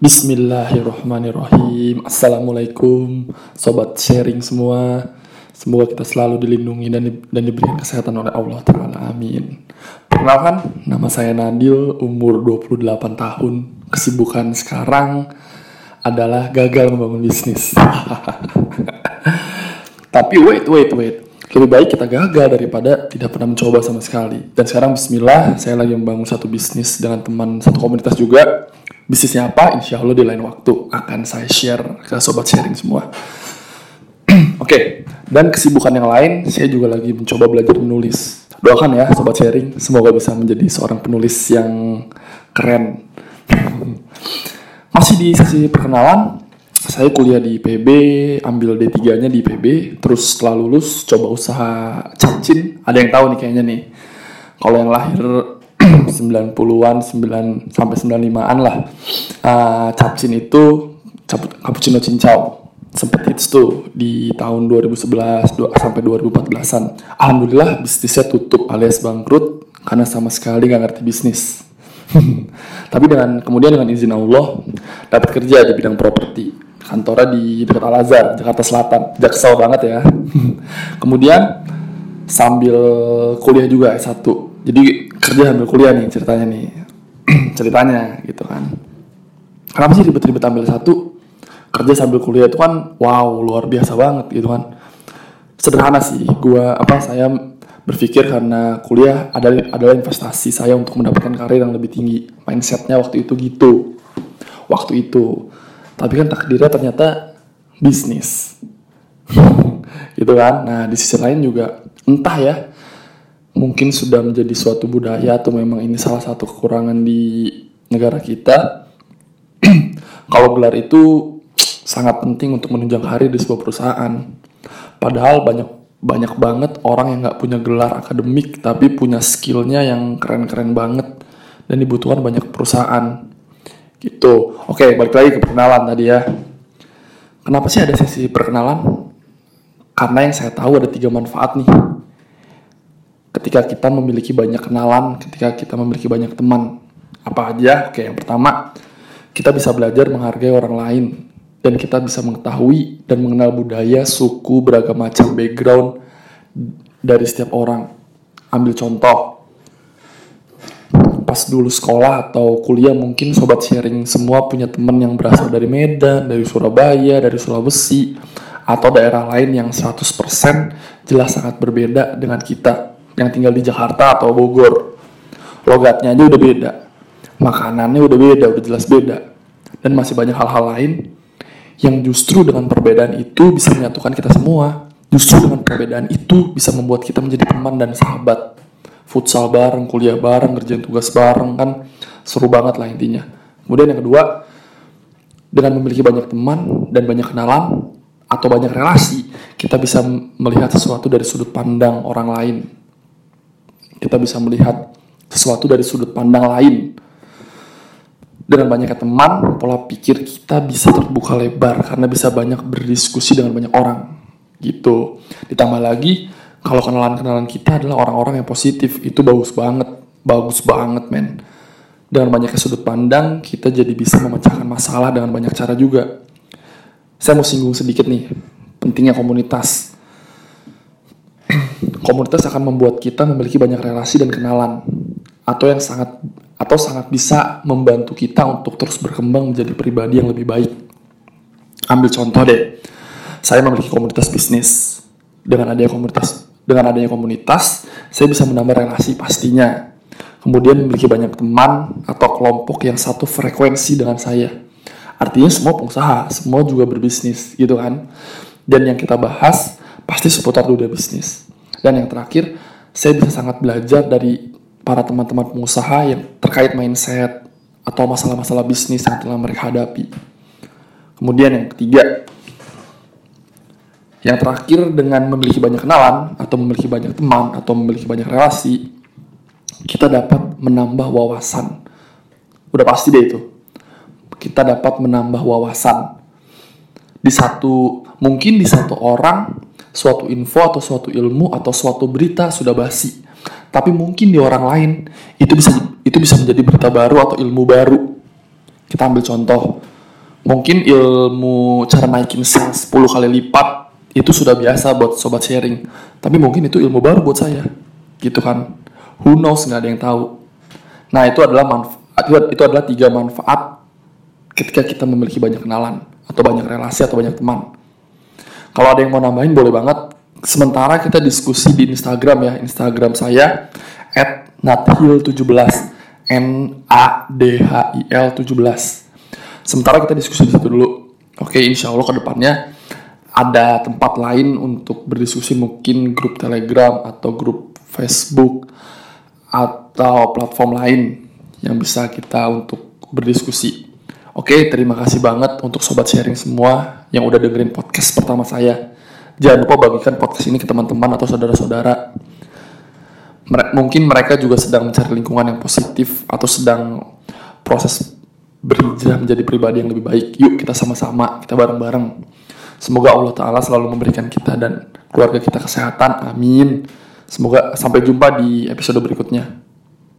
Bismillahirrahmanirrahim. Assalamualaikum Sobat sharing semua. Semoga kita selalu dilindungi dan, di, dan diberikan kesehatan oleh Allah Ta'ala Amin. Perkenalkan, nama saya Nadil Umur 28 tahun. Kesibukan sekarang adalah gagal membangun bisnis. Tapi wait, wait, wait. Lebih baik kita gagal daripada tidak pernah mencoba sama sekali. Dan sekarang Bismillah, saya lagi membangun satu bisnis dengan teman satu komunitas juga bisnisnya apa insya Allah di lain waktu akan saya share ke sobat sharing semua oke okay. dan kesibukan yang lain saya juga lagi mencoba belajar menulis doakan ya sobat sharing semoga bisa menjadi seorang penulis yang keren masih di sesi perkenalan saya kuliah di IPB, ambil D3-nya di IPB, terus setelah lulus coba usaha capcin. Ada yang tahu nih kayaknya nih. Kalau yang lahir 90-an 9 sampai 95-an lah. Uh, capcin itu cappuccino cincau sempet hits tuh di tahun 2011 sampai 2014-an. Alhamdulillah bisnisnya tutup alias bangkrut karena sama sekali nggak ngerti bisnis. Tapi dengan kemudian dengan izin Allah dapat kerja di bidang properti. Kantornya di dekat Al Azhar, Jakarta Selatan. Jaksel banget ya. kemudian sambil kuliah juga S1 jadi kerja sambil kuliah nih ceritanya nih. Ceritanya gitu kan. Kenapa sih ribet-ribet ambil satu kerja sambil kuliah itu kan wow luar biasa banget gitu kan. Sederhana sih gua apa saya berpikir karena kuliah adalah adalah investasi saya untuk mendapatkan karir yang lebih tinggi. Mindsetnya waktu itu gitu. Waktu itu. Tapi kan takdirnya ternyata bisnis. Gitu kan. Nah di sisi lain juga entah ya mungkin sudah menjadi suatu budaya atau memang ini salah satu kekurangan di negara kita. Kalau gelar itu sangat penting untuk menunjang hari di sebuah perusahaan. Padahal banyak banyak banget orang yang nggak punya gelar akademik tapi punya skillnya yang keren-keren banget dan dibutuhkan banyak perusahaan. Gitu. Oke, balik lagi ke perkenalan tadi ya. Kenapa sih ada sesi perkenalan? Karena yang saya tahu ada tiga manfaat nih ketika kita memiliki banyak kenalan, ketika kita memiliki banyak teman. Apa aja? Oke, yang pertama, kita bisa belajar menghargai orang lain dan kita bisa mengetahui dan mengenal budaya, suku, beragam macam background dari setiap orang. Ambil contoh, pas dulu sekolah atau kuliah mungkin sobat sharing semua punya teman yang berasal dari Medan, dari Surabaya, dari Sulawesi, atau daerah lain yang 100% jelas sangat berbeda dengan kita yang tinggal di Jakarta atau Bogor. Logatnya aja udah beda. Makanannya udah beda udah jelas beda. Dan masih banyak hal-hal lain yang justru dengan perbedaan itu bisa menyatukan kita semua. Justru dengan perbedaan itu bisa membuat kita menjadi teman dan sahabat. Futsal bareng kuliah bareng kerjaan tugas bareng kan? Seru banget lah intinya. Kemudian yang kedua dengan memiliki banyak teman dan banyak kenalan atau banyak relasi kita bisa melihat sesuatu dari sudut pandang orang lain kita bisa melihat sesuatu dari sudut pandang lain. Dengan banyaknya teman, pola pikir kita bisa terbuka lebar karena bisa banyak berdiskusi dengan banyak orang. Gitu. Ditambah lagi, kalau kenalan-kenalan kita adalah orang-orang yang positif, itu bagus banget. Bagus banget, men. Dengan banyaknya sudut pandang, kita jadi bisa memecahkan masalah dengan banyak cara juga. Saya mau singgung sedikit nih, pentingnya komunitas komunitas akan membuat kita memiliki banyak relasi dan kenalan atau yang sangat atau sangat bisa membantu kita untuk terus berkembang menjadi pribadi yang lebih baik. Ambil contoh deh, saya memiliki komunitas bisnis. Dengan adanya komunitas, dengan adanya komunitas, saya bisa menambah relasi pastinya. Kemudian memiliki banyak teman atau kelompok yang satu frekuensi dengan saya. Artinya semua pengusaha, semua juga berbisnis gitu kan. Dan yang kita bahas pasti seputar dunia bisnis. Dan yang terakhir, saya bisa sangat belajar dari para teman-teman pengusaha yang terkait mindset atau masalah-masalah bisnis yang telah mereka hadapi. Kemudian yang ketiga, yang terakhir dengan memiliki banyak kenalan atau memiliki banyak teman atau memiliki banyak relasi, kita dapat menambah wawasan. Udah pasti deh itu. Kita dapat menambah wawasan. Di satu, mungkin di satu orang suatu info atau suatu ilmu atau suatu berita sudah basi. Tapi mungkin di orang lain itu bisa itu bisa menjadi berita baru atau ilmu baru. Kita ambil contoh, Mungkin ilmu cara naikin sales 10 kali lipat itu sudah biasa buat sobat sharing. Tapi mungkin itu ilmu baru buat saya. Gitu kan. Who knows, nggak ada yang tahu. Nah, itu adalah manfaat itu, adalah tiga manfaat ketika kita memiliki banyak kenalan atau banyak relasi atau banyak teman. Kalau ada yang mau nambahin boleh banget. Sementara kita diskusi di Instagram ya, Instagram saya @nathil17 N A D H I L 17. Sementara kita diskusi di situ dulu. Oke, insya Allah ke depannya ada tempat lain untuk berdiskusi mungkin grup Telegram atau grup Facebook atau platform lain yang bisa kita untuk berdiskusi. Oke, terima kasih banget untuk sobat sharing semua yang udah dengerin podcast pertama saya. Jangan lupa bagikan podcast ini ke teman-teman atau saudara-saudara. Mungkin mereka juga sedang mencari lingkungan yang positif atau sedang proses berhijrah menjadi pribadi yang lebih baik. Yuk kita sama-sama, kita bareng-bareng. Semoga Allah Ta'ala selalu memberikan kita dan keluarga kita kesehatan. Amin. Semoga sampai jumpa di episode berikutnya.